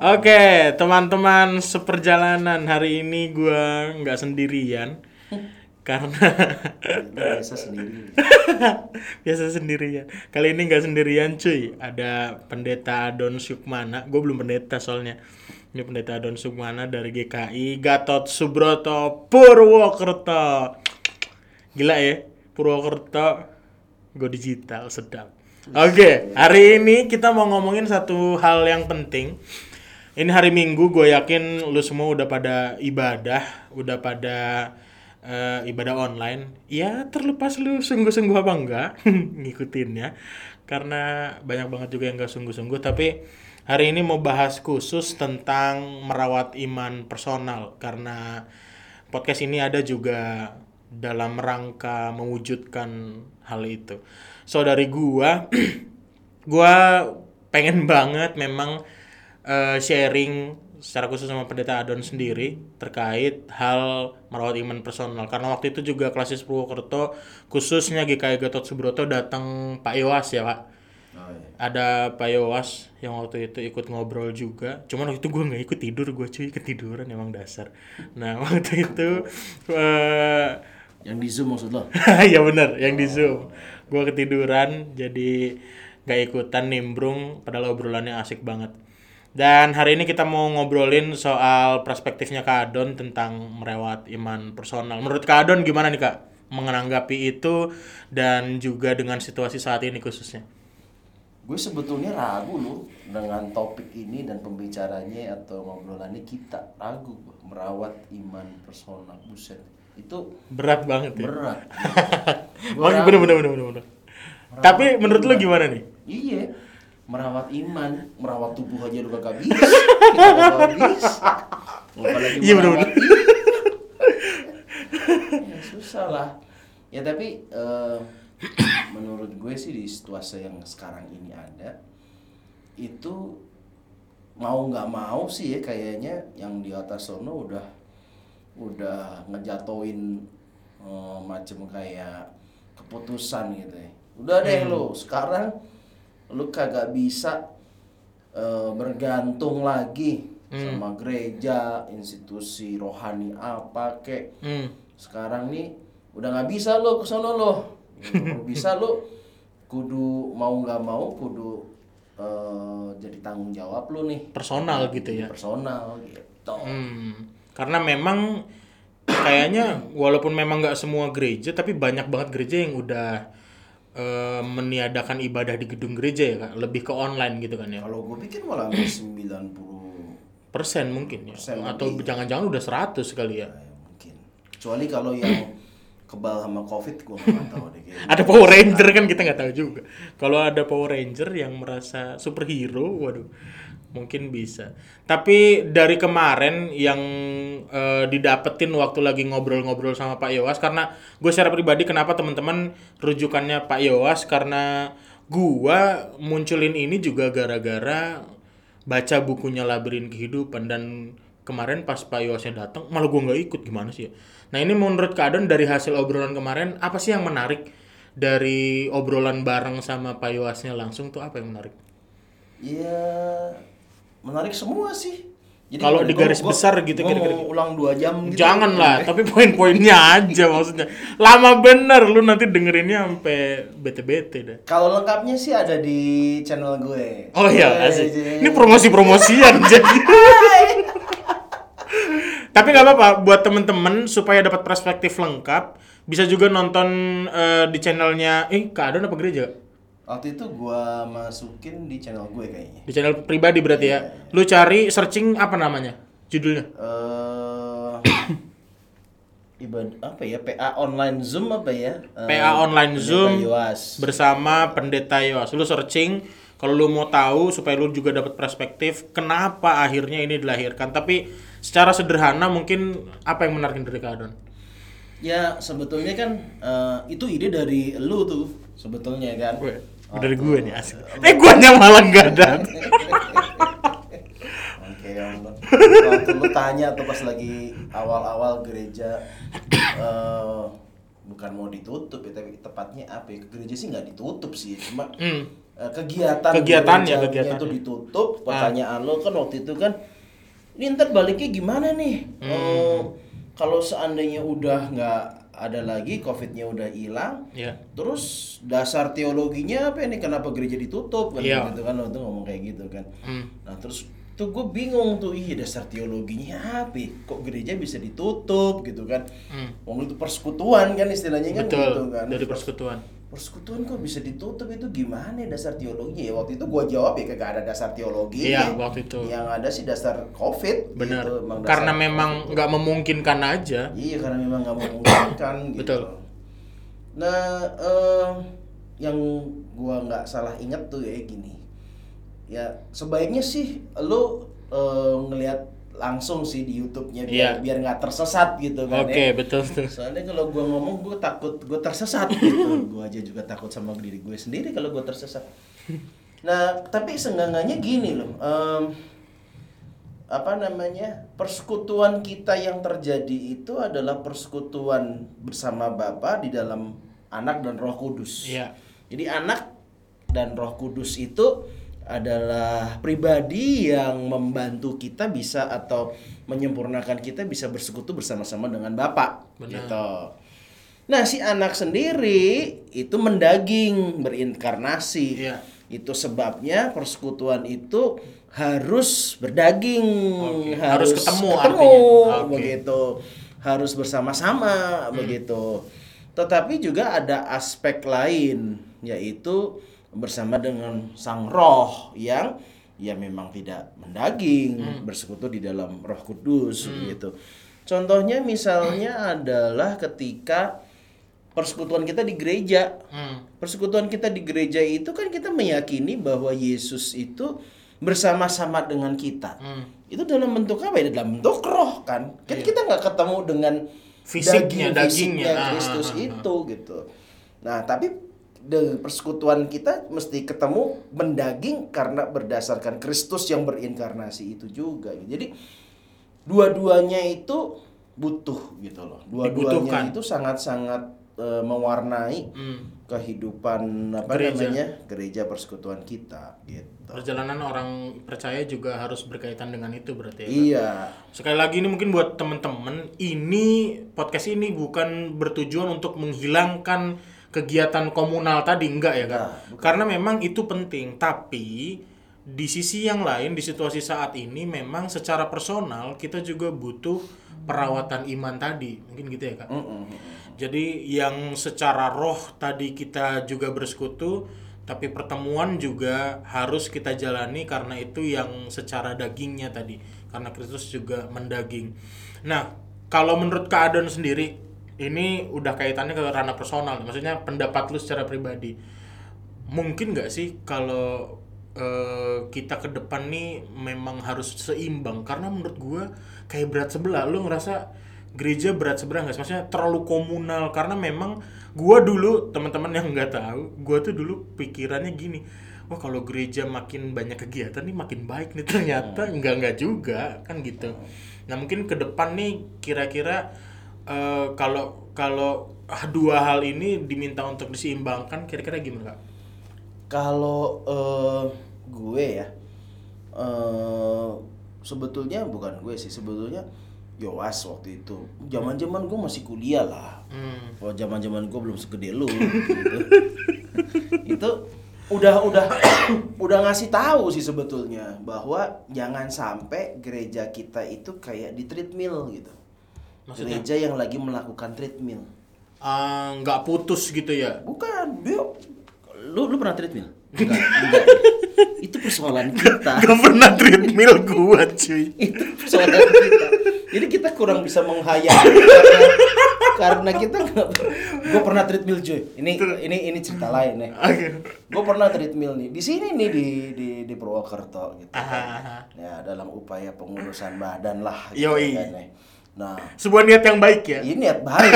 Oke, teman-teman seperjalanan hari ini gua nggak sendirian karena biasa sendiri biasa sendirian. Kali ini nggak sendirian cuy, ada pendeta Adon Sukmana. Gue belum pendeta soalnya. Ini pendeta Adon Sukmana dari GKI Gatot Subroto Purwokerto. Gila ya, Purwokerto go digital sedap. Oke, hari ini kita mau ngomongin satu hal yang penting. Ini hari Minggu, gue yakin lu semua udah pada ibadah, udah pada eh, ibadah online. Ya terlepas lu sungguh-sungguh apa enggak ngikutin ya. Karena banyak banget juga yang gak sungguh-sungguh. Tapi hari ini mau bahas khusus tentang merawat iman personal. Karena podcast ini ada juga dalam rangka mewujudkan hal itu. So dari gua, gua pengen banget memang eh, sharing secara khusus sama pendeta Adon sendiri terkait hal merawat iman personal. Karena waktu itu juga klasis Purwokerto khususnya GKI Gatot Subroto datang Pak Iwas ya Pak? Oh, iya. ada Pak Iwas yang waktu itu ikut ngobrol juga. Cuman waktu itu gue nggak ikut tidur gue cuy ketiduran emang dasar. Nah waktu itu eh, yang di zoom maksud lo? Ya bener yang di zoom. Gue ketiduran jadi nggak ikutan nimbrung padahal obrolannya asik banget dan hari ini kita mau ngobrolin soal perspektifnya Kak Adon tentang merawat iman personal. Menurut Kak Adon gimana nih Kak? Menanggapi itu dan juga dengan situasi saat ini khususnya. Gue sebetulnya ragu loh dengan topik ini dan pembicaranya atau ngobrolannya. Kita ragu merawat iman personal buset. Itu berat banget ya? Berat. Bang, bener bener bener bener, bener. tapi menurut lu gimana nih? Iya merawat iman merawat tubuh aja udah gak bisa. Kita gak apalagi Iya, merawat iman. ya, susah lah. Ya tapi eh, menurut gue sih di situasi yang sekarang ini ada itu mau nggak mau sih ya kayaknya yang di atas sono udah udah ngejatoin eh, macem kayak keputusan gitu ya. Udah deh lo sekarang lu kagak bisa eh, bergantung lagi sama gereja institusi rohani apa kek hmm. sekarang nih udah nggak bisa lo ke sono lo Kalau bisa lo kudu mau nggak mau kudu eh, jadi tanggung jawab lo nih. Personal gitu ya. Personal gitu. Hmm, karena memang kayaknya walaupun memang nggak semua gereja, tapi banyak banget gereja yang udah eh, meniadakan ibadah di gedung gereja ya kak, lebih ke online gitu kan ya. kalau gue pikir malah 90 Persen mungkin ya, Persen atau jangan-jangan udah 100 kali ya. ya, mungkin kecuali kalau yang kebal sama covid gue nggak tahu deh kayaknya Ada Power Ranger kan kita nggak tahu juga. Kalau ada Power Ranger yang merasa superhero, waduh, mungkin bisa. Tapi dari kemarin yang eh, didapetin waktu lagi ngobrol-ngobrol sama Pak Yowas, karena gue secara pribadi kenapa teman-teman rujukannya Pak Yowas karena gua munculin ini juga gara-gara baca bukunya Labirin Kehidupan dan kemarin pas Pak Yosnya datang malah gua nggak ikut gimana sih ya. Nah ini menurut keadaan dari hasil obrolan kemarin apa sih yang menarik dari obrolan bareng sama Pak Yosnya langsung tuh apa yang menarik? Iya, menarik semua sih. Kalau di garis besar gitu gua kira-kira mau ulang dua jam gitu. Jangan lah, tapi poin-poinnya aja maksudnya. Lama bener lu nanti dengerinnya sampai bete-bete dah. Kalau lengkapnya sih ada di channel gue. Oh iya, asik. Ini promosi-promosian jadi. Tapi nggak apa-apa buat temen-temen supaya dapat perspektif lengkap bisa juga nonton eh, di channelnya eh keadaan apa gereja? Waktu itu gua masukin di channel gue kayaknya. Di channel pribadi berarti ya. Lu cari searching apa namanya? Judulnya? Eh ibad apa ya? PA online Zoom apa ya? Eh, PA online Pendeta Zoom Yoas. bersama Pendeta Yos. Lu searching kalau lu mau tahu supaya lu juga dapat perspektif kenapa akhirnya ini dilahirkan. Tapi secara sederhana mungkin apa yang menarik dari keadaan? Ya sebetulnya kan eh, itu ide dari lu tuh sebetulnya kan. Gue, dari gue nih asik. Eh gue malah nggak ada. Oke ya Allah. Waktu lu tanya tuh pas lagi awal-awal gereja eh, bukan mau ditutup ya tapi tepatnya apa ya gereja sih nggak ditutup sih cuma Hmm. eh, kegiatan Kegiatannya, gerejanya kegiatannya. itu ditutup. Ah. Pertanyaan lo kan waktu itu kan, ini ntar baliknya gimana nih? Hmm. Eh, kalau seandainya udah nggak ada lagi, covidnya udah hilang, Ya. terus dasar teologinya apa ini? Kenapa gereja ditutup? Kan Iya. gitu kan lo tuh ngomong kayak gitu kan. Hmm. Nah terus tuh gue bingung tuh, iya dasar teologinya apa? ya? Kok gereja bisa ditutup gitu kan? Hmm. Wong itu persekutuan kan istilahnya kan Betul. gitu kan. Dari persekutuan. Persekutuan kok bisa ditutup itu gimana ya dasar teologinya ya waktu itu gua jawab ya kagak ada dasar teologi Iya, waktu itu. yang ada sih dasar covid Benar. gitu, dasar Karena memang nggak memungkinkan aja. iya karena memang nggak memungkinkan gitu Betul. nah eh, yang gua nggak salah ingat tuh ya gini ya sebaiknya sih lo eh, ngelihat langsung sih di YouTube-nya biar biar nggak tersesat gitu kan Oke, ya. betul tuh. Soalnya kalau gua ngomong gua takut gua tersesat gitu. gua aja juga takut sama diri gue sendiri kalau gua tersesat. Nah, tapi senggangannya gini loh. em, apa namanya? Persekutuan kita yang terjadi itu adalah persekutuan bersama Bapa di dalam Anak dan Roh Kudus. Iya. Jadi anak dan Roh Kudus itu adalah pribadi yang membantu kita bisa atau menyempurnakan kita bisa bersekutu bersama-sama dengan Bapa Benar. gitu. Nah, si anak sendiri itu mendaging, berinkarnasi. Iya. Itu sebabnya persekutuan itu harus berdaging, Oke, harus ketemu artinya. Oke. begitu. Harus bersama-sama Hmm. begitu. Tetapi juga ada aspek lain yaitu bersama dengan sang roh yang ya memang tidak mendaging, Hmm. bersekutu di dalam Roh Kudus begitu. Contohnya misalnya adalah ketika persekutuan kita di gereja. Hmm. Persekutuan kita di gereja itu kan kita meyakini bahwa Yesus itu bersama-sama dengan kita. Hmm. Itu dalam bentuk apa ya? Dalam bentuk roh kan. Kan kita nggak ketemu dengan Fisiknya, daging dagingnya. fisiknya Ah, Kristus ah, ah, ah. itu gitu. Nah, tapi de persekutuan kita mesti ketemu mendaging karena berdasarkan Kristus yang berinkarnasi itu juga. Jadi dua-duanya itu butuh gitu loh. Dua-duanya itu sangat-sangat eh, mewarnai Hmm. kehidupan apa Gereja. namanya gereja persekutuan kita gitu. Perjalanan orang percaya juga harus berkaitan dengan itu berarti ya. Iya. Sekali lagi ini mungkin buat temen-temen, ini podcast ini bukan bertujuan untuk menghilangkan kegiatan komunal tadi enggak ya kan? Enggak, Karena memang itu penting, tapi di sisi yang lain di situasi saat ini memang secara personal kita juga butuh perawatan iman tadi. Mungkin gitu ya, Kak. Mm-mm. Jadi yang secara roh tadi kita juga bersekutu, tapi pertemuan juga harus kita jalani karena itu yang secara dagingnya tadi. Karena Kristus juga mendaging. Nah, kalau menurut Adon sendiri, ini udah kaitannya ke ranah personal, maksudnya pendapat lu secara pribadi. Mungkin nggak sih kalau eh, kita ke depan nih memang harus seimbang? Karena menurut gua kayak berat sebelah. Lu ngerasa gereja berat sebelah nggak? Maksudnya terlalu komunal karena memang gua dulu teman-teman yang nggak tahu, gua tuh dulu pikirannya gini. Wah kalau gereja makin banyak kegiatan nih makin baik nih ternyata enggak enggak juga kan gitu. Nah mungkin ke depan nih kira-kira eh, kalau kalau dua hal ini diminta untuk diseimbangkan kira-kira gimana kak? Kalau eh, gue ya, eh sebetulnya bukan gue sih, sebetulnya Yowas waktu itu. Zaman-zaman gue masih kuliah lah. Hmm. Kalau zaman-zaman gue belum segede lu. gitu. itu udah udah udah ngasih tahu sih sebetulnya bahwa jangan sampai gereja kita itu kayak di treadmill gitu. Maksudnya? Gereja yang lagi melakukan treadmill. Ah, nggak putus gitu ya? Bukan, dia lu lu pernah treadmill? Enggak, enggak. Itu persoalan kita. Gak pernah treadmill gua cuy. Itu persoalan kita. Jadi kita kurang bisa menghayal karena, karena kita nggak. Gue pernah treadmill cuy. Ini ini ini cerita lain nih. Oke. Gue pernah treadmill nih di sini nih di di di Purwokerto gitu. Aha, kan. aha. Ya dalam upaya pengurusan badan lah. Yoi. kan, nih. Nah Sebuah niat yang baik ya. ini niat baik.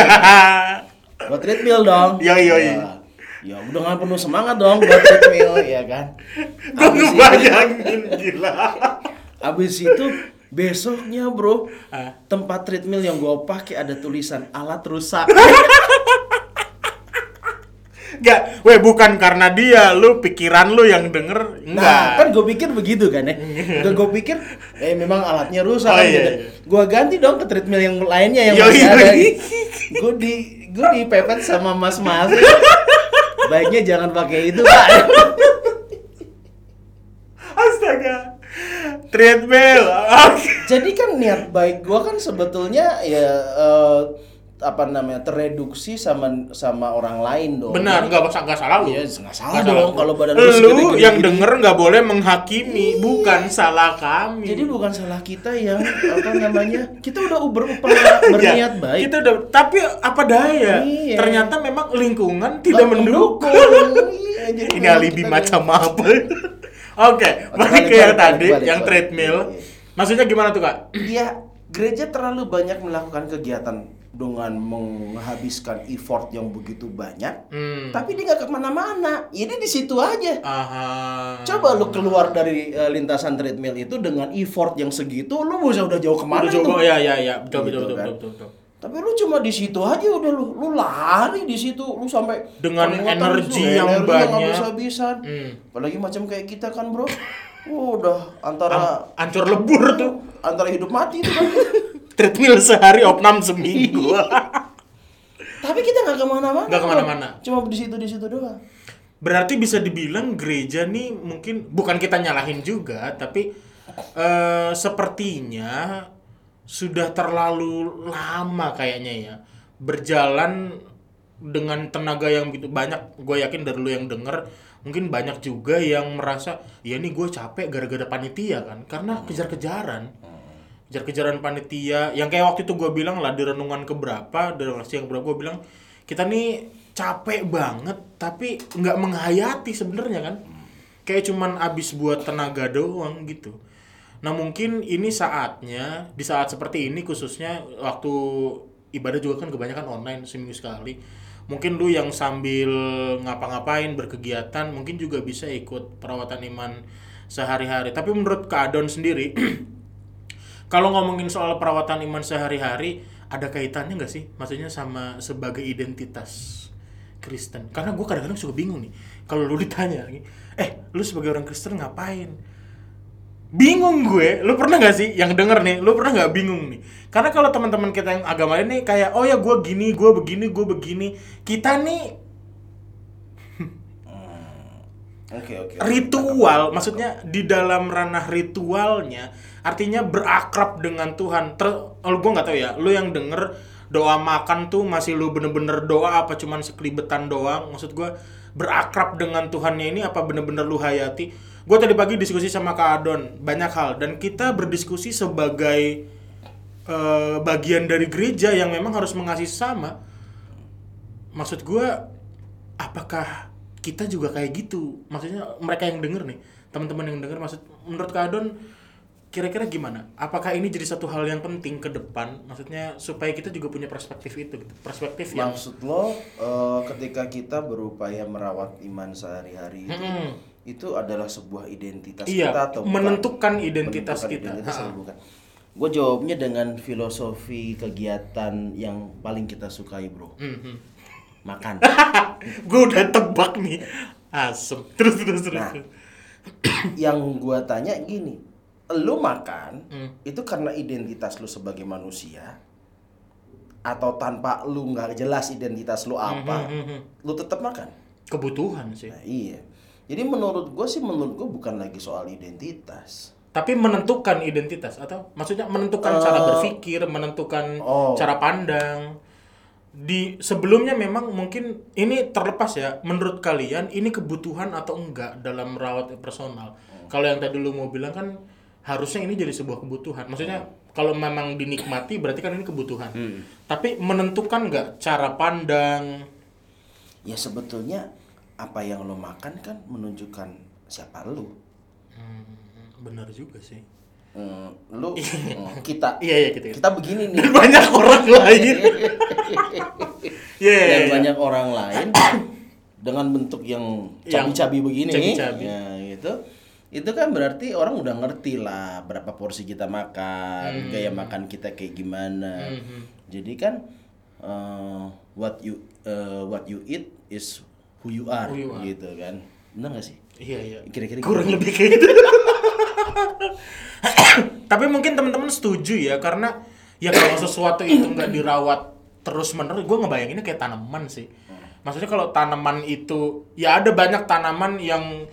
Gue treadmill dong. Yoi, yoi. Ya, ya udah nggak penuh semangat dong buat treadmill ya kan. Itu- ngebayangin gila. Abis itu besoknya bro Ah. tempat treadmill yang gue pakai ada tulisan alat rusak. Enggak, weh bukan karena dia, lu pikiran lu yang denger enggak. Nah, kan gue pikir begitu kan ya. gue pikir, eh memang alatnya rusak Oh, kan iya, gitu. iya. Gue ganti dong ke treadmill yang lainnya yang Yoi, masih ada. Gue di gue dipepet sama mas-mas. Baiknya jangan pakai itu, Pak. Astaga. Treadmill. Jadi kan niat baik gue kan sebetulnya ya eh, apa namanya tereduksi sama sama orang lain dong. Benar, enggak enggak salah lu. Iya, nggak salah Nggak dong kalau badan lu lu segede-gede yang gini. denger nggak boleh menghakimi, bukan salah kami. Jadi bukan salah kita yang apa namanya kita udah berupaya Ya, berniat baik. Kita udah tapi apa daya? Iya. Ternyata memang lingkungan tidak mendukung. Iya, jadi Ini memang alibi macam apa? Oke, balik ke yang tadi, balik, yang treadmill. Iya. Maksudnya gimana tuh kak? Iya, gereja terlalu banyak melakukan kegiatan dengan menghabiskan effort yang begitu banyak, Hmm. tapi dia nggak ke mana-mana. Ini di situ aja. Aha. Coba lu keluar dari eh, lintasan treadmill itu dengan effort yang segitu, lu bisa udah jauh ke mana Udah tuh? ya ya ya betul Gitu betul betul, kan. betul betul. Tapi lu cuma di situ aja udah lu, lu lari di situ, lu sampai Dengan energi lu, yang energi banyak. habis-habisan. Hmm. Apalagi macam kayak kita kan, Bro. Oh, udah antara Ancur lebur tuh. antara hidup mati itu kan. Treadmill sehari opnam seminggu. Tapi kita nggak ke mana-mana. Nggak ke mana-mana. Cuma di situ di situ doang. Berarti bisa dibilang gereja nih mungkin bukan kita nyalahin juga, tapi eh, sepertinya sudah terlalu lama kayaknya ya berjalan dengan tenaga yang begitu banyak. Gue yakin dari lu yang denger mungkin banyak juga yang merasa ya nih gue capek gara-gara panitia kan, karena kejar-kejaran. Kejar-kejaran panitia. Yang kayak waktu itu gue bilang lah di renungan keberapa, dari versi yang keberapa gue bilang kita nih capek banget tapi nggak menghayati sebenarnya kan. Kayak cuman abis buat tenaga doang gitu. Nah mungkin ini saatnya di saat seperti ini khususnya waktu ibadah juga kan kebanyakan online seminggu sekali. Mungkin lu yang sambil ngapa-ngapain berkegiatan mungkin juga bisa ikut perawatan iman sehari-hari. Tapi menurut Adon sendiri kalau ngomongin soal perawatan iman sehari-hari ada kaitannya nggak sih? Maksudnya sama sebagai identitas Kristen. Karena gue kadang-kadang suka bingung nih kalau lu ditanya eh lu sebagai orang Kristen ngapain? Bingung gue lu pernah nggak sih yang denger nih? Lu pernah nggak bingung nih? Karena kalau teman-teman kita yang agama ini kayak oh ya gue gini gue begini gue begini. Kita nih Oke oke. ritual maksudnya di dalam ranah ritualnya artinya berakrab dengan Tuhan. Ter kalau gue nggak tahu ya lu yang denger doa makan tuh masih lu bener-bener doa apa cuman sekelibetan doang? Maksud gue berakrab dengan Tuhannya ini apa bener-bener lu hayati? Gue tadi pagi diskusi sama Kak Adon banyak hal. Dan kita berdiskusi sebagai eh, bagian dari gereja yang memang harus mengasihi sama. Maksud gue apakah kita juga kayak gitu maksudnya mereka yang denger nih teman-teman yang denger maksud menurut Kak Adon kira-kira gimana apakah ini jadi satu hal yang penting ke depan maksudnya supaya kita juga punya perspektif itu gitu perspektif yang Maksud lo eh, ketika kita berupaya merawat iman sehari-hari itu, Mm-mm. itu adalah sebuah identitas Iya, kita atau bukan? menentukan identitas kita. identitas atau bukan? Gue jawabnya dengan filosofi kegiatan yang paling kita sukai, bro. Mhm. Makan. gue udah tebak nih asem terus terus terus Nah. yang gue tanya gini, lu makan Hmm. itu karena identitas lu sebagai manusia atau tanpa lu nggak jelas identitas lu apa, Mhm, mhm. lu tetap makan. kebutuhan sih Nah, iya. Jadi menurut gue sih menurut gue bukan lagi soal identitas. tapi menentukan identitas atau maksudnya menentukan Eh, cara berpikir menentukan oh. cara pandang di sebelumnya memang mungkin ini terlepas ya menurut kalian ini kebutuhan atau enggak dalam merawat personal? Kalau yang tadi lu mau bilang kan harusnya ini jadi sebuah kebutuhan. Maksudnya kalau memang dinikmati berarti kan ini kebutuhan. Tapi menentukan nggak cara pandang? Ya sebetulnya apa yang lo makan kan menunjukkan siapa lu. Hmm, benar juga sih Hmm, lu hmm, kita iya iya gitu, gitu. kita begini nih. dan banyak orang lain Iya, iya, dan iya. banyak orang lain dengan bentuk yang cabi-cabi begini cabi-cabi. ya gitu itu kan berarti orang udah ngerti lah berapa porsi kita Hmm. makan gaya makan kita kayak gimana jadi kan uh, what you uh, what you eat is who you are, Who you are. gitu kan. Benar gak sih? Iya iya. Kira-kira kurang gitu. lebih kayak gitu. Tapi mungkin teman-teman setuju ya karena ya kalau sesuatu itu nggak dirawat terus menerus, gue ngebayanginnya kayak tanaman sih. Maksudnya kalau tanaman itu ya ada banyak tanaman yang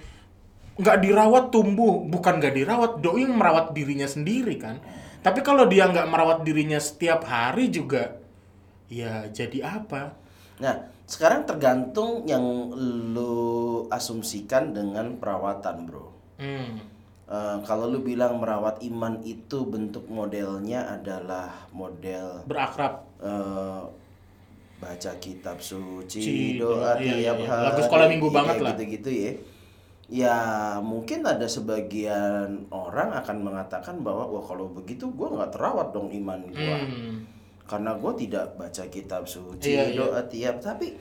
nggak dirawat tumbuh, bukan nggak dirawat, doi merawat dirinya sendiri kan. Tapi kalau dia nggak merawat dirinya setiap hari juga, ya jadi apa? Nah, sekarang tergantung yang lu asumsikan dengan perawatan, bro. Hmm. Eh, kalau lu bilang merawat iman itu bentuk modelnya adalah model Berakrab. eh, baca kitab suci, Ci, doa iya, iya, tiap iya. hari, Lagu sekolah minggu kayak banget lah. Gitu-gitu ya. Ya mungkin ada sebagian orang akan mengatakan bahwa wah kalau begitu gua nggak terawat dong iman gua Hmm. karena gue tidak baca kitab suci Iya, iya. doa tiap tapi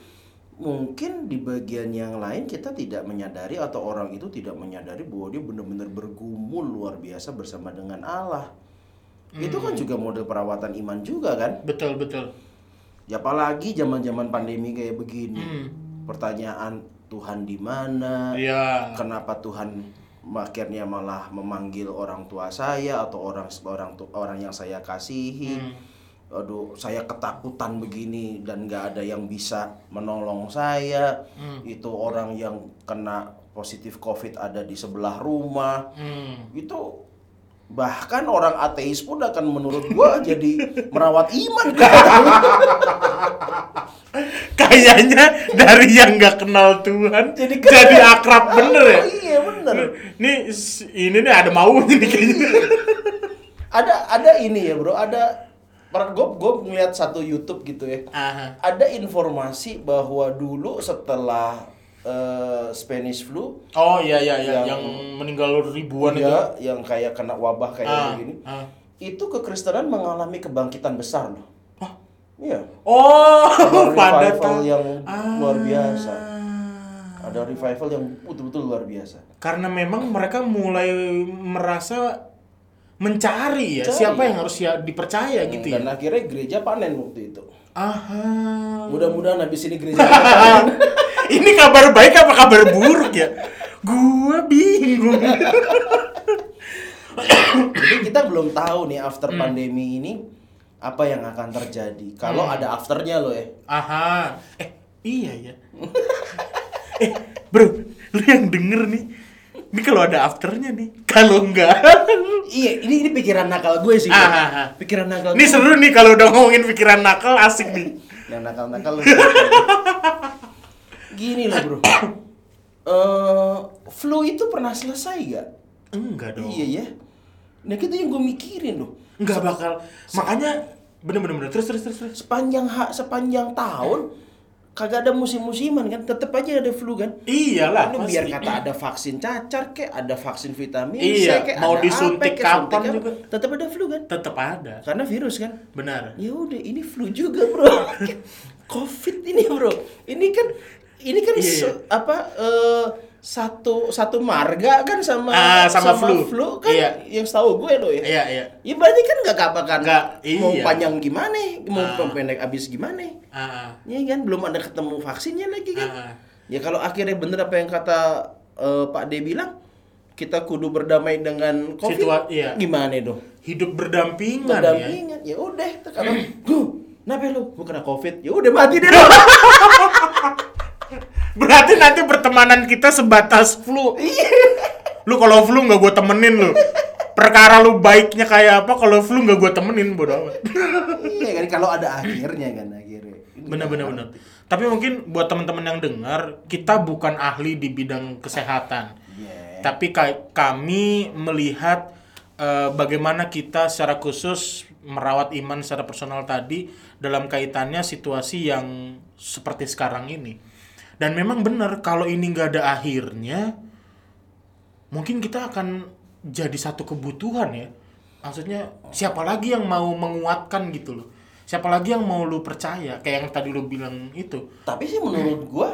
mungkin di bagian yang lain kita tidak menyadari atau orang itu tidak menyadari bahwa dia benar-benar bergumul luar biasa bersama dengan Allah itu kan Hmm. juga model perawatan iman juga kan Betul betul. ya apalagi zaman-zaman pandemi kayak begini Hmm. pertanyaan Tuhan di mana Iya. kenapa Tuhan akhirnya malah memanggil orang tua saya atau orang orang orang yang saya kasihi Hmm. Aduh saya ketakutan begini dan nggak ada yang bisa menolong saya Hmm. itu orang yang kena positif covid ada di sebelah rumah Hmm. itu bahkan orang ateis pun akan menurut gua jadi merawat iman kan Kayaknya dari yang nggak kenal Tuhan jadi, Jadi akrab bener ya. iya bener Nih ini nih ada maunya nih kayaknya. ada ada ini ya bro ada gue gue ngeliat satu YouTube gitu ya Aha. ada informasi bahwa dulu setelah eh, Spanish flu Oh iya iya iya Yang- yang, meninggal ribuan itu. ya yang kayak kena wabah kayak Ah, begini ah. itu kekristenan mengalami kebangkitan besar loh Oh. iya Oh, ada pada yang Ah. luar biasa ada revival yang betul-betul luar biasa Karena memang mereka mulai merasa mencari ya Mencari. siapa yang harus ya dipercaya gitu ya. dan akhirnya gereja panen waktu itu Aha. mudah-mudahan habis ini gereja panen Ini kabar baik apa kabar buruk ya? Gua bingung. Jadi kita belum tahu nih after Hmm. pandemi ini apa yang akan terjadi. Kalau Hmm. ada afternya loh ya. Aha. Eh, iya ya. eh, bro, lu yang denger nih. Ini kalau ada afternya nih. Kalau enggak. Iya, ini ini pikiran nakal gue sih. Ah, ah, ah. Pikiran nakal. Ini gue. seru nih kalau udah ngomongin pikiran nakal asik nih. Yang nakal-nakal. lu. Gini loh, Bro. Eh, flu itu pernah selesai gak? Enggak dong. Iya ya. Nah, itu yang gue mikirin loh. Enggak bakal. Makanya bener-bener bener. terus terus terus terus. Sepanjang hak sepanjang tahun kagak ada musim-musiman kan, tetap aja ada flu kan. Iyalah, Ini pasti. biar kata ada vaksin cacar kek, ada vaksin vitamin Iya, C kek, mau ada disuntik apa kek, suntik kapan apa, juga. tetap ada flu kan? tetap ada. Karena virus kan. Benar. Ya udah, ini flu juga, Bro. Covid ini, Bro. Ini kan ini kan Iya, se- apa eh, satu satu marga kan sama Ah, sama flu. kan Iya. yang setahu gue loh ya. Iya, iya. Ya berarti kan nggak apa kan mau iya. panjang gimana, mau Ah. pendek abis gimana. Ah, Ya kan belum ada ketemu vaksinnya lagi kan. ah. Ya kalau akhirnya bener apa yang kata eh, Pak D bilang, kita kudu berdamai dengan Covid. Situa- iya. Gimana dong? Hidup berdampingan, ya. Berdampingan. Ya udah, kalau gue, kenapa lu? Gue kena Covid. Ya udah mati deh. Berarti nanti pertemanan kita sebatas flu. Lu kalau flu nggak gue temenin lu. Perkara lu baiknya kayak apa kalau flu nggak gue temenin bodo amat. iya kan kalau ada akhirnya kan akhirnya. Ini Bener. Tapi mungkin buat teman-teman yang dengar, kita bukan ahli di bidang kesehatan. Iya. Tapi ka- kami melihat eh, bagaimana kita secara khusus merawat iman secara personal tadi dalam kaitannya situasi yang seperti sekarang ini. Dan memang benar kalau ini nggak ada akhirnya, mungkin kita akan jadi satu kebutuhan ya. Maksudnya siapa lagi yang mau menguatkan gitu loh? Siapa lagi yang mau lu percaya? Kayak yang tadi lu bilang itu. Tapi sih menurut gua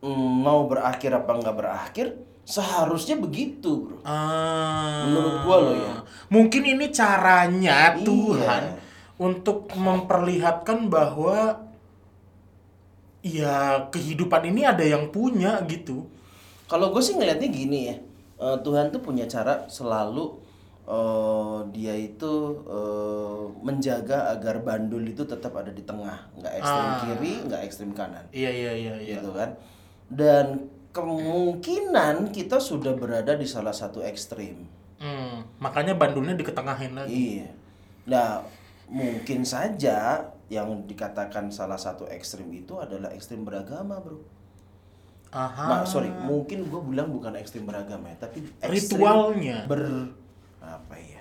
mm, mau berakhir apa nggak berakhir seharusnya begitu bro. Ah, Menurut gua loh ya. Mungkin ini caranya Iya. Tuhan untuk memperlihatkan bahwa ya kehidupan ini ada yang punya gitu. Kalau gue sih ngelihatnya gini ya, eh, Tuhan tuh punya cara selalu eh, dia itu eh, menjaga agar bandul itu tetap ada di tengah, nggak ekstrem Ah. kiri, nggak ekstrem kanan, Iya iya iya iya. gitu kan? Dan kemungkinan kita sudah berada di salah satu ekstrim. Hmm, makanya bandulnya diketengahin lagi. Iya. Nah, mungkin saja yang dikatakan salah satu ekstrim itu adalah ekstrim beragama, bro. Aha. Nah, sorry, mungkin gue bilang bukan ekstrim beragama ya, tapi ekstrim Ritualnya. ber apa ya?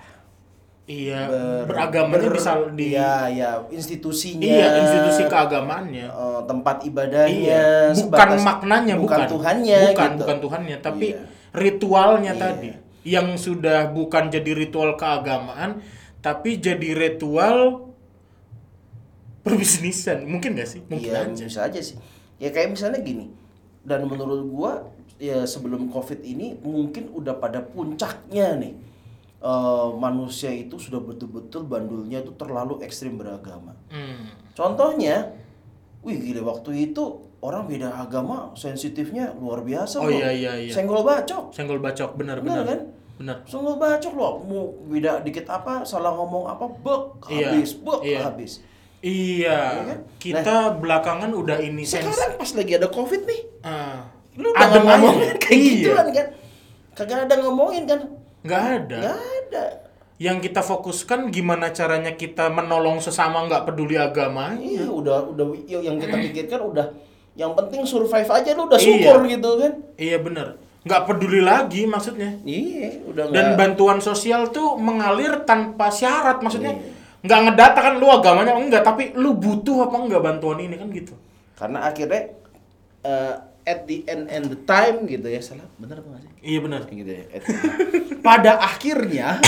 Iya, Ber- beragamanya ber- bisa di Iya, ya, institusinya. Iya, institusi keagamaannya. eh, tempat ibadahnya, Iya, bukan sebatas- maknanya, bukan, bukan Tuhannya, bukan, gitu. bukan Tuhannya, tapi Iya. ritualnya Iya. tadi, yang sudah bukan jadi ritual keagamaan, tapi jadi ritual perbisnisan, mungkin gak sih? Mungkin Iya, aja. bisa aja sih. Ya kayak misalnya gini. Dan menurut gua ya sebelum Covid ini mungkin udah pada puncaknya nih. Eh, manusia itu sudah betul-betul bandulnya itu terlalu ekstrim beragama. Hmm. Contohnya, wih gila waktu itu orang beda agama sensitifnya luar biasa Oh loh. iya iya iya. Senggol bacok. Senggol bacok, benar Benar benar. kan? Benar. Senggol bacok loh. Mau beda dikit apa, salah ngomong apa, bek, Iya, habis, bek, iya. habis. Iya, Iya kan? kita belakangan udah ini. Sekarang pas lagi ada Covid nih, Ah, lu udah adem nggak ngomongin aja. kayak Iya. gituan kan kagak ada ngomongin kan nggak ada. nggak ada Yang kita fokuskan gimana caranya kita menolong sesama nggak peduli agamanya. iya udah udah y- yang kita pikirkan udah yang penting survive aja lu udah Iya. syukur gitu kan Iya bener. Nggak peduli lagi maksudnya. iya udah Dan bantuan sosial tuh mengalir tanpa syarat. Maksudnya Iya. Nggak ngedata kan lu agamanya? Enggak, tapi lu butuh apa enggak bantuan ini? Kan gitu. karena akhirnya eh, at the end and the time gitu ya salah. Bener apa sih? Iya bener. gitu ya pada akhirnya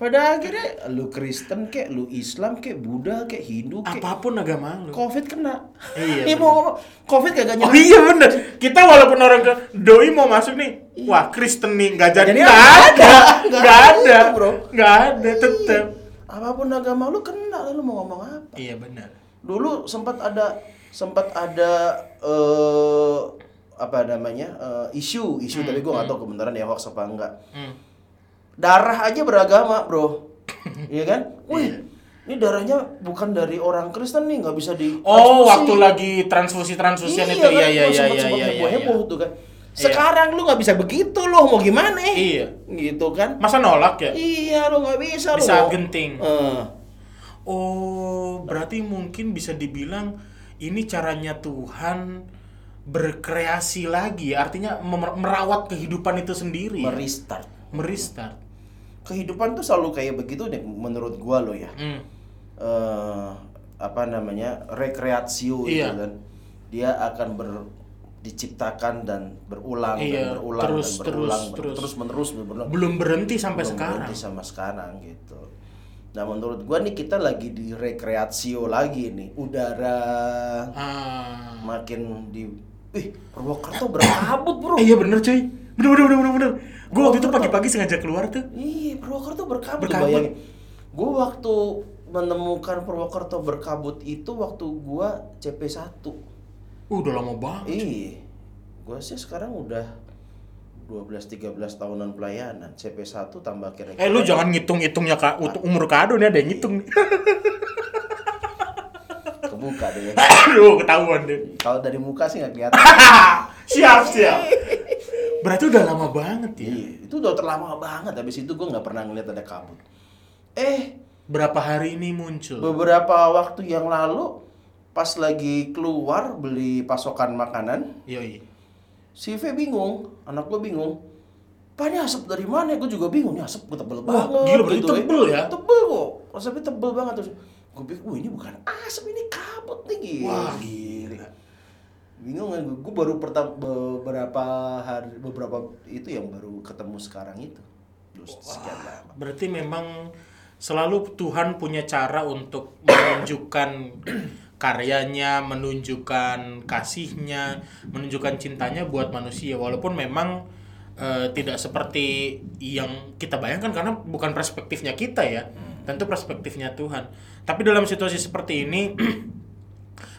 pada akhirnya lu Kristen kek lu Islam kek Buddha kek Hindu kek Apa pun agama lu. Covid kena. Iya, mau Covid kagak Oh nyerang iya bener. Kita walaupun orang ke doi mau masuk nih, wah Kristen nih nggak jadi. Nggak ada, nggak ada, ada, bro. nggak ada tetep. Apa pun agama lu kena lu mau ngomong apa Iya benar. dulu sempat ada sempat ada eh apa namanya eh, isu isu tapi gue nggak tahu kebenaran ya hoax apa enggak Hmm. darah aja beragama bro iya kan wih ini darahnya bukan dari orang Kristen nih nggak bisa di Oh, waktu lagi transfusi transfusian itu, kan? iya iya Gua iya sempet- iya sempet iya. heboh iya. heboh tuh kan sekarang lu nggak bisa begitu loh mau gimana Iya. gitu kan Masa nolak ya? iya lu nggak bisa lu mau- genting. Eh. Oh, berarti mungkin bisa dibilang ini caranya Tuhan berkreasi lagi, artinya merawat kehidupan itu sendiri. ya? merestart Merestart. kehidupan tuh selalu kayak begitu deh menurut gua lo ya Hmm. eh apa namanya rekreasio itu Iya. kan dia akan ber diciptakan dan berulang Iya, dan berulang terus, dan berulang terus, ber- terus. terus menerus berulang Belum berhenti sampai Belum sekarang. berhenti sama sekarang gitu nah menurut gua nih kita lagi di rekreasio lagi nih udara Ah. makin di ih Purwokerto berkabut bro Eh, iya bener cuy. Bener bener bener bener. bener. Gue waktu itu pagi-pagi sengaja keluar tuh. Iya, Purwokerto berkabut, Berkabut. bayangin. Gue waktu menemukan Purwokerto berkabut itu waktu gua CP1. Uh, udah lama banget. Iya. Gua sih sekarang udah 12 13 tahunan pelayanan. CP1 tambah kira-kira. Eh lu jangan ngitung-ngitungnya kak untuk umur kado nih ada yang ngitung nih. kebuka deh. ya. Aduh ketahuan deh. Kalau dari muka sih nggak kelihatan. siap siap. Berarti udah lama banget ya. iya, itu udah terlama banget. Habis itu gua nggak pernah ngeliat ada kabut. Eh, Berapa hari ini muncul? beberapa waktu yang lalu pas lagi keluar beli pasokan makanan, Yoi. Si V bingung, anak gue bingung. Pak ini asap dari mana? Gue juga bingung. Ini asap gue tebel Wah, banget. gila, berarti tebel ya? Tebel kok. Asapnya tebel banget terus. Gue pikir, wah ini bukan asap, ini kabut nih gila. Wah, gila. Bingung kan gue. Gue baru pertama beberapa hari, beberapa itu yang baru ketemu sekarang itu. Terus sekian lama. Berarti memang selalu Tuhan punya cara untuk menunjukkan karyanya, menunjukkan kasihnya, menunjukkan cintanya buat manusia. Walaupun memang eh, tidak seperti yang kita bayangkan karena bukan perspektifnya kita ya, tentu perspektifnya Tuhan. Tapi dalam situasi seperti ini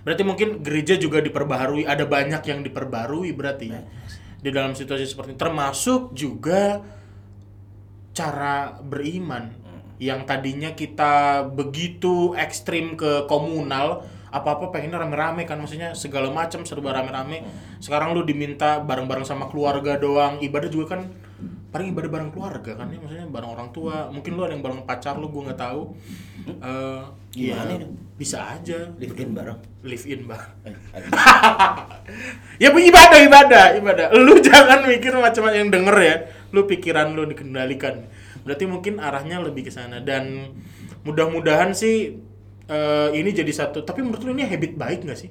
Berarti mungkin gereja juga diperbaharui, ada banyak yang diperbarui berarti ya. Di dalam situasi seperti ini termasuk juga cara beriman yang tadinya kita begitu ekstrim ke komunal apa-apa pengennya rame-rame kan maksudnya segala macam serba rame-rame. Sekarang lu diminta bareng-bareng sama keluarga doang ibadah juga kan paling ibadah bareng keluarga kan ya maksudnya bareng orang tua. Mungkin lu ada yang bareng pacar lu gua nggak tahu. Eh, Gimana ya, itu? bisa aja. Live in bareng. live in bang Eh, ya ibadah ibadah ibadah. Lu jangan mikir macam-macam yang denger ya. Lu pikiran lu dikendalikan. Berarti mungkin arahnya lebih ke sana. Dan mudah-mudahan sih eh, ini jadi satu. Tapi menurut lu ini habit baik nggak sih?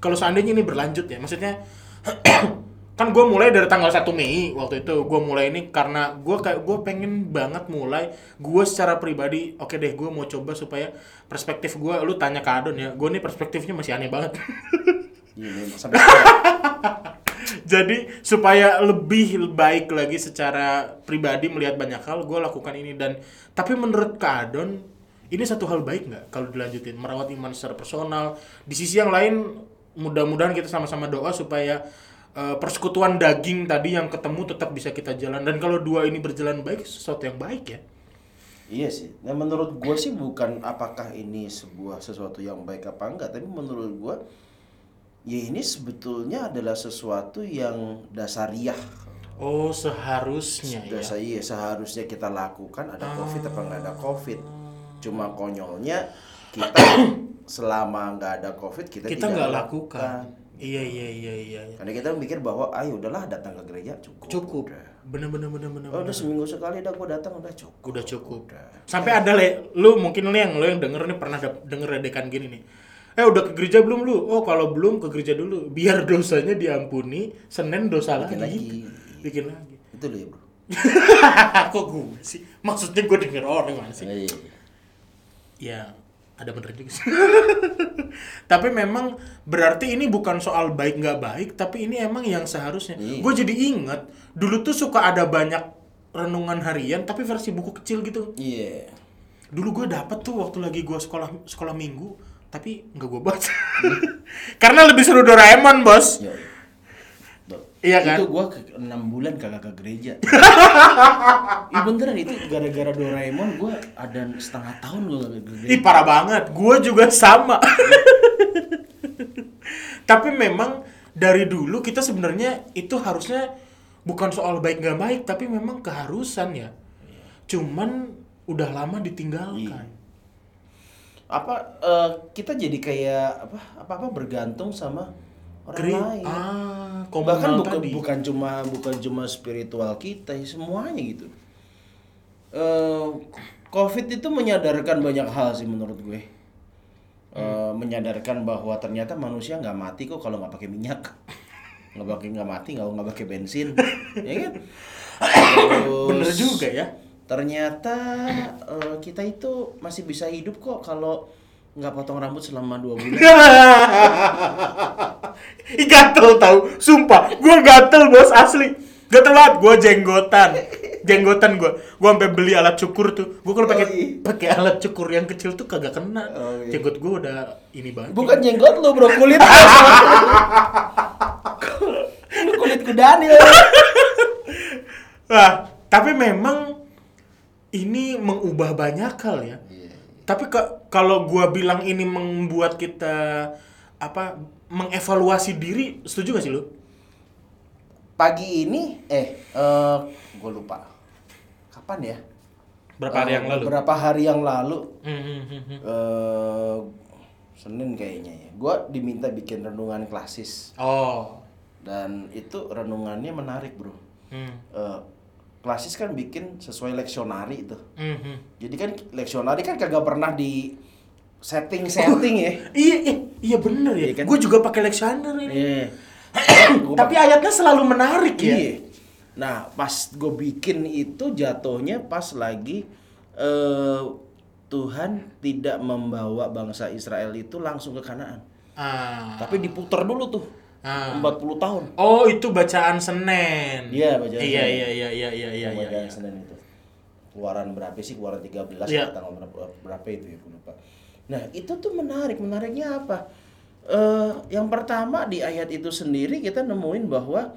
Kalau seandainya ini berlanjut ya maksudnya kan gue mulai dari tanggal 1 Mei waktu itu. Gue mulai ini karena gue kayak gue pengen banget mulai gue secara pribadi oke deh gue mau coba supaya perspektif gue lu tanya ke Adon ya gue nih perspektifnya masih aneh banget. Iya, sekarang. Jadi supaya lebih baik lagi secara pribadi melihat banyak hal, gue lakukan ini. Dan tapi menurut Kak Adon ini satu hal baik nggak kalau dilanjutin merawat iman secara personal. Di sisi yang lain mudah-mudahan kita sama-sama doa supaya eh, persekutuan daging tadi yang ketemu tetap bisa kita jalan dan kalau dua ini berjalan baik sesuatu yang baik ya. Iya sih. Nah menurut gue sih bukan apakah ini sebuah sesuatu yang baik apa enggak, tapi menurut gue ya ini sebetulnya adalah sesuatu yang dasariah. Oh seharusnya ya. Dasar iya seharusnya kita lakukan ada covid apa nggak ada covid. Cuma konyolnya kita selama nggak ada covid kita, Kita tidak nggak lakukan. Iya iya iya iya. iya. Karena kita mikir bahwa ayo udahlah datang ke gereja cukup. Cukup. Udah. Bener bener bener bener. Oh, udah seminggu sekali dah gue datang udah cukup. udah cukup Udah. sampai ada le lu mungkin lu yang lu yang denger nih pernah denger dekan gini nih eh udah ke gereja belum lu oh kalau belum ke gereja dulu biar dosanya diampuni senin dosa Bikin lagi lagi. bikin lagi Itu loh ya bro. kok gue sih maksudnya gue denger orang mana sih Iya. Ya ada bener juga sih tapi memang berarti ini bukan soal baik nggak baik tapi ini emang yang seharusnya Iya. gue jadi inget dulu tuh suka ada banyak renungan harian tapi versi buku kecil gitu Iya. dulu gue dapet tuh waktu lagi gue sekolah sekolah minggu tapi nggak gue baca karena lebih seru Doraemon bos Yo. Iya kan? Itu gua ke 6 bulan kagak ke gereja. Iya beneran itu gara-gara Doraemon gua ada setengah tahun gua kagak ke gereja. ih parah banget gue juga sama tapi memang dari dulu kita sebenarnya itu harusnya bukan soal baik nggak baik tapi memang keharusan ya cuman udah lama ditinggalkan Apa eh, kita jadi kayak apa apa-apa bergantung sama orang Geri- lain. ah Bahkan bukan tadi bukan cuma bukan cuma spiritual kita, ya, semuanya gitu. Eh, Covid itu menyadarkan banyak hal sih menurut gue. Eh, menyadarkan bahwa ternyata manusia nggak mati kok kalau nggak pakai minyak, nggak pakai nggak mati nggak nggak pakai bensin, ya kan? Terus, bener juga ya Ternyata eh, kita itu masih bisa hidup kok kalau nggak potong rambut selama dua bulan. Gatel tau, sumpah, gue gatel bos asli, gatel banget, gue jenggotan, jenggotan gue, gue sampai beli alat cukur tuh, gue kalau pakai Oh, iya. pakai alat cukur yang kecil tuh kagak kena, Oh, iya. jenggot gue udah ini banget. Bukan jenggot lu bro, kulit kulit kudanil. Wah, tapi memang ini mengubah banyak hal ya. Tapi ke- kalau gua bilang ini membuat kita apa mengevaluasi diri, setuju gak sih lu? Pagi ini, eh, eh gue lupa. Kapan ya? Berapa hari Eh, yang lalu? Beberapa hari yang lalu. Hmm, eh Senin kayaknya ya. Gue diminta bikin renungan klasis. Oh. Dan itu renungannya menarik bro. Hmm. Eh, klasis kan bikin sesuai leksionari itu. Hmm, hmm. Jadi kan leksionari kan kagak pernah di setting-setting ya. Iya, iya, iya bener ya. Iya kan? Gue juga pakai ini. Iya. Tapi ayatnya selalu menarik ya. Iya. Nah, pas gue bikin itu jatuhnya pas lagi eh Tuhan tidak membawa bangsa Israel itu langsung ke Kanaan. Ah. Tapi diputar dulu tuh. Ah. 40 tahun. Oh, itu bacaan Senin. Iya, bacaan Iya, Senin. iya, iya, iya, iya, iya, iya. Pembagian iya. Senin itu. Keluaran berapa sih? Keluaran 13 Iya. tanggal berapa, berapa itu ya, gue lupa. Nah, itu tuh menarik. Menariknya apa? eh, yang pertama di ayat itu sendiri kita nemuin bahwa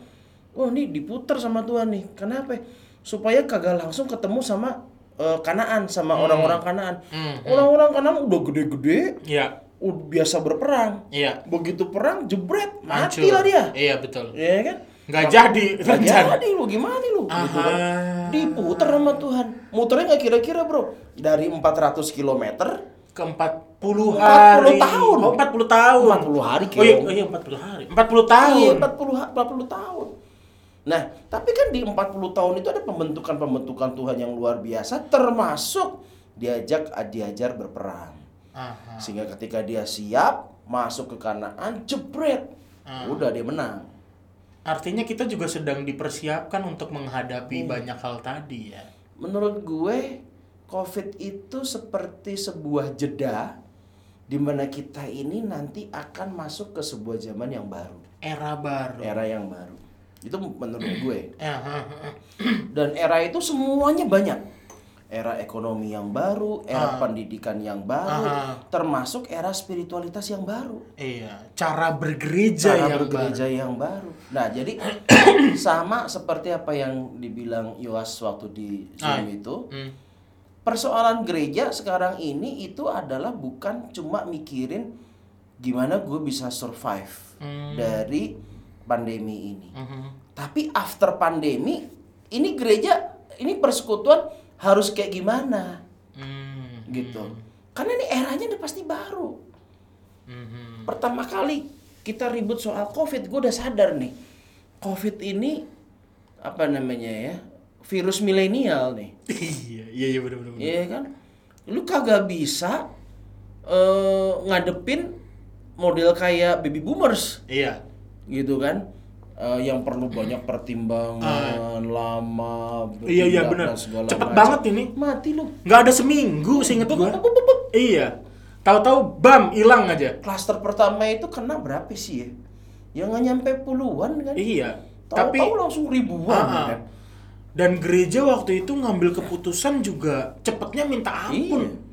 oh ini diputer sama Tuhan nih. Kenapa? Supaya kagak langsung ketemu sama eh, Kanaan sama orang-orang Kanaan. Hmm, Orang-orang Kanaan udah gede-gede, Iya. udah biasa berperang. Iya. Begitu perang jebret, mati lah dia. Iya betul. Ya kan? Nggak jadi Nggak rencana. jadi lu gimana lu? Gitu kan. Aha. Diputer sama Tuhan. Muternya nggak kira-kira bro. Dari 400 km Ke 40 40 hari. tahun. Oh, 40 tahun. 40 hari, Oh iya, oh iya 40 hari. 40 tahun. Iya, 40 ha- 40 tahun. Nah, tapi kan di 40 tahun itu ada pembentukan-pembentukan Tuhan yang luar biasa termasuk diajak diajar berperang. Aha. Sehingga ketika dia siap masuk ke Kanaan, jebret. Ah. Udah dia menang. Artinya kita juga sedang dipersiapkan untuk Hmm. menghadapi banyak hal tadi ya. Menurut gue, COVID itu seperti sebuah jeda di mana kita ini nanti akan masuk ke sebuah zaman yang baru, Era baru. era yang baru. Itu menurut gue. Ya, ha, ha. Dan era itu semuanya banyak. Era ekonomi yang baru, era Ah. pendidikan yang baru, Ah. termasuk era spiritualitas yang baru. Iya, cara bergereja Cara yang bergereja yang baru. Nah, jadi sama seperti apa yang dibilang Yoas waktu di Zoom Ah. itu, baru. Hmm. persoalan gereja sekarang ini itu adalah bukan cuma mikirin gimana gue bisa survive Hmm. dari pandemi ini. Mhm. Tapi after pandemi, ini gereja, ini persekutuan harus kayak gimana Hmm. gitu. Karena ini eranya udah pasti baru. Mhm. Pertama kali kita ribut soal COVID, gue udah sadar nih. COVID ini apa namanya ya? Virus milenial nih. Iya, iya, iya benar benar. Iya kan? Lu kagak bisa eh ngadepin model kayak baby boomers Iya. gitu kan? Eh, yang perlu banyak pertimbangan lama Ah. Iya, iya, segala Cepet macam. banget ini. mati lu Nggak ada seminggu seinget gua. Iya. Tahu-tahu bam hilang aja. klaster pertama itu kena berapa sih ya yang nggak nyampe puluhan kan Iya. Tapi tahu-tahu langsung ribuan ah. kan dan gereja waktu itu ngambil keputusan juga cepetnya minta ampun. Iya.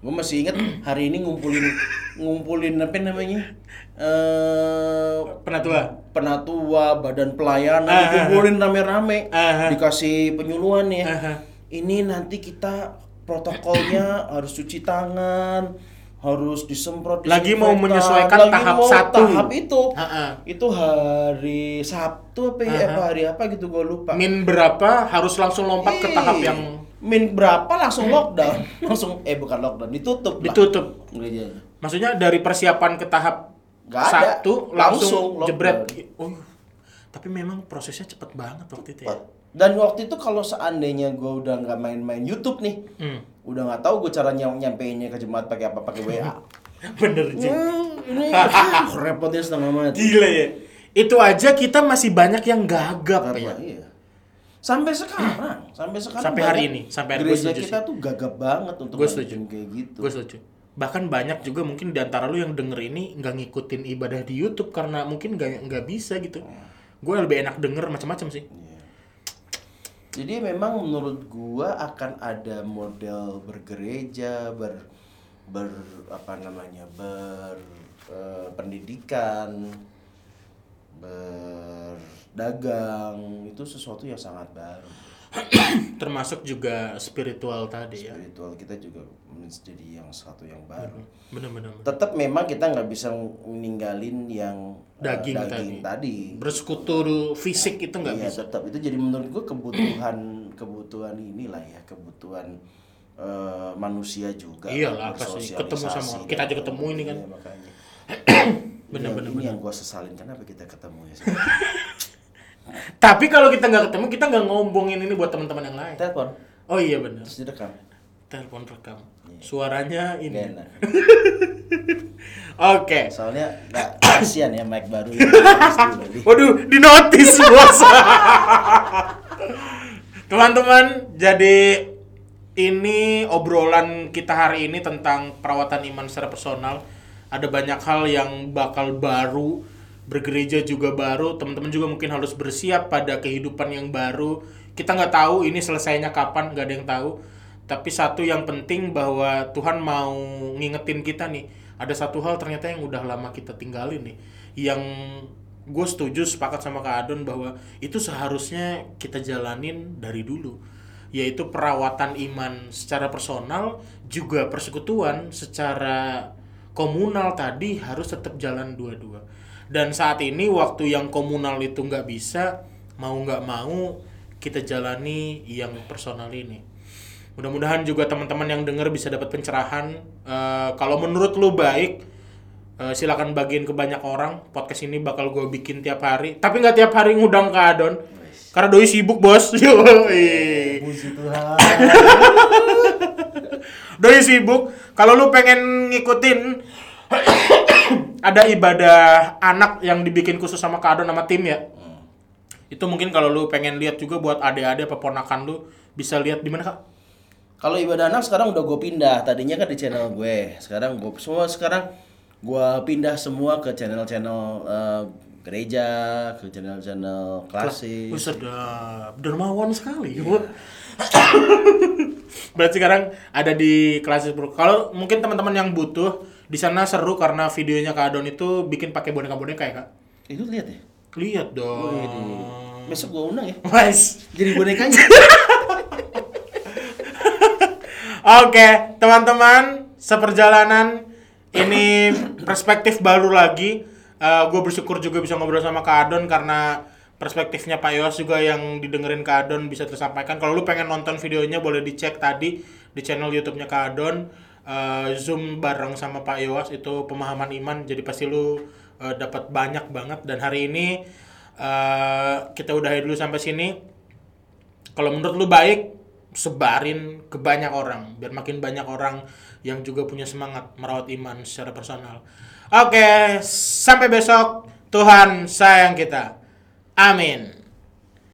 Gue masih inget hari ini ngumpulin ngumpulin apa namanya? eh Penatua. penatua, badan pelayanan Ah, ah, dikumpulin rame-rame, Ah, ah. dikasih penyuluhan ya. Ah, ah. Ini nanti kita protokolnya harus cuci tangan, harus disemprot. Lagi mau menyesuaikan lagi tahap mau satu. Tahap itu, Ah, ah. itu hari Sabtu apa ya? Ah, ah. Apa hari apa gitu gue lupa. Min berapa harus langsung lompat ke Ih, tahap yang min berapa langsung lockdown langsung eh bukan lockdown ditutup lah ditutup. gerejanya Maksudnya dari persiapan ke tahap ada. satu Langsung langsung, lockdown. jebret. Oh, tapi memang prosesnya cepet banget waktu itu ya. dan waktu itu kalau seandainya gue udah nggak main-main YouTube nih Hmm. udah nggak tahu gue cara nyam nyampeinnya ke jemaat pakai apa pakai WA Bener sih. Hmm, ini ah, repotnya setengah mati Gila ya. Itu aja kita masih banyak yang gagap Karena, ya. iya. Sampai sekarang sampai sekarang Sampai hari ini, sampai hari- gue gereja kita tuh gagap banget untuk Gue setuju. kayak gitu Gue setuju. Bahkan banyak juga mungkin di antara lu yang denger ini nggak ngikutin ibadah di YouTube karena mungkin nggak nggak bisa gitu. Gue lebih enak denger macam-macam sih. Iya. Jadi memang menurut gua akan ada model bergereja, ber ber apa namanya? ber eh, pendidikan, berdagang itu sesuatu yang sangat baru. Termasuk juga spiritual tadi ya. Spiritual kita juga menjadi yang satu yang baru. Bener-bener. Tetap memang kita nggak bisa meninggalin yang eh, Daging daging tadi. Bersekutu fisik itu nggak Iya, bisa. tetap itu jadi menurut gua kebutuhan kebutuhan inilah ya kebutuhan eh, manusia juga Iyalah, kan, pasti. Ketemu sama. Kita aja ketemu ini kan. Iya, makanya. Bener-bener. Ini yang gua sesalin kenapa kita ketemu ya Tapi kalau kita nggak ketemu, kita nggak ngombongin ini buat teman-teman yang lain. telepon Oh iya bener. terus direkam Telepon rekam. Suaranya Gak ini. Oke. soalnya nggak kasihan ya mic baru ini. Waduh, di notis bos. Teman-teman, jadi ini obrolan kita hari ini tentang perawatan iman secara personal. Ada banyak hal yang bakal baru, bergereja juga baru. Teman-teman juga mungkin harus bersiap pada kehidupan yang baru. Kita nggak tahu ini selesainya kapan, nggak ada yang tahu. Tapi satu yang penting bahwa Tuhan mau ngingetin kita nih, ada satu hal ternyata yang udah lama kita tinggalin nih yang gue setuju sepakat sama Kak Adon bahwa itu seharusnya kita jalanin dari dulu yaitu perawatan iman secara personal juga persekutuan secara komunal tadi harus tetap jalan dua-dua. Dan saat ini waktu yang komunal itu nggak bisa mau nggak mau kita jalani yang personal ini. Mudah-mudahan juga teman-teman yang denger bisa dapat pencerahan. Eh, kalau menurut lu baik eh, silakan bagiin ke banyak orang. Podcast ini bakal gue bikin tiap hari. Tapi nggak tiap hari ngundang ke Adon. Karena doi sibuk bos. Yoi. Puji Tuhan. doi sibuk. Kalau lu pengen ngikutin ada ibadah anak yang dibikin khusus sama Kak Adon sama tim ya. Itu mungkin kalau lu pengen lihat juga buat adik-adik apa ponakan lu bisa lihat di mana kak? Kalau ibadah anak sekarang udah gue pindah. Tadinya kan di channel gue. Sekarang gue semua sekarang gue pindah semua ke channel-channel eh, gereja, ke channel-channel klasik. Wih, sedap. Dermawan sekali berarti sekarang ada di Classic Pro kalau mungkin teman-teman yang butuh di sana seru karena videonya Kak Adon itu bikin pakai boneka-boneka ya kak Itu lihat ya. lihat dong Wih, Besok gue undang ya. Wes. Jadi bonekanya. Oke, teman-teman, seperjalanan ini perspektif baru lagi. gue bersyukur juga bisa ngobrol sama Kak Adon karena perspektifnya Pak Yos juga yang didengerin Kak Adon bisa tersampaikan. Kalau lu pengen nonton videonya boleh dicek tadi di channel YouTube-nya Kak Adon. Eh, Zoom bareng sama Pak Yos itu pemahaman iman. Jadi pasti lu eh, dapat banyak banget. Dan hari ini eh, kita udahi dulu sampai sini. Kalau menurut lu baik sebarin ke banyak orang. Biar makin banyak orang yang juga punya semangat merawat iman secara personal. Oke sampai besok. Tuhan sayang kita Amén.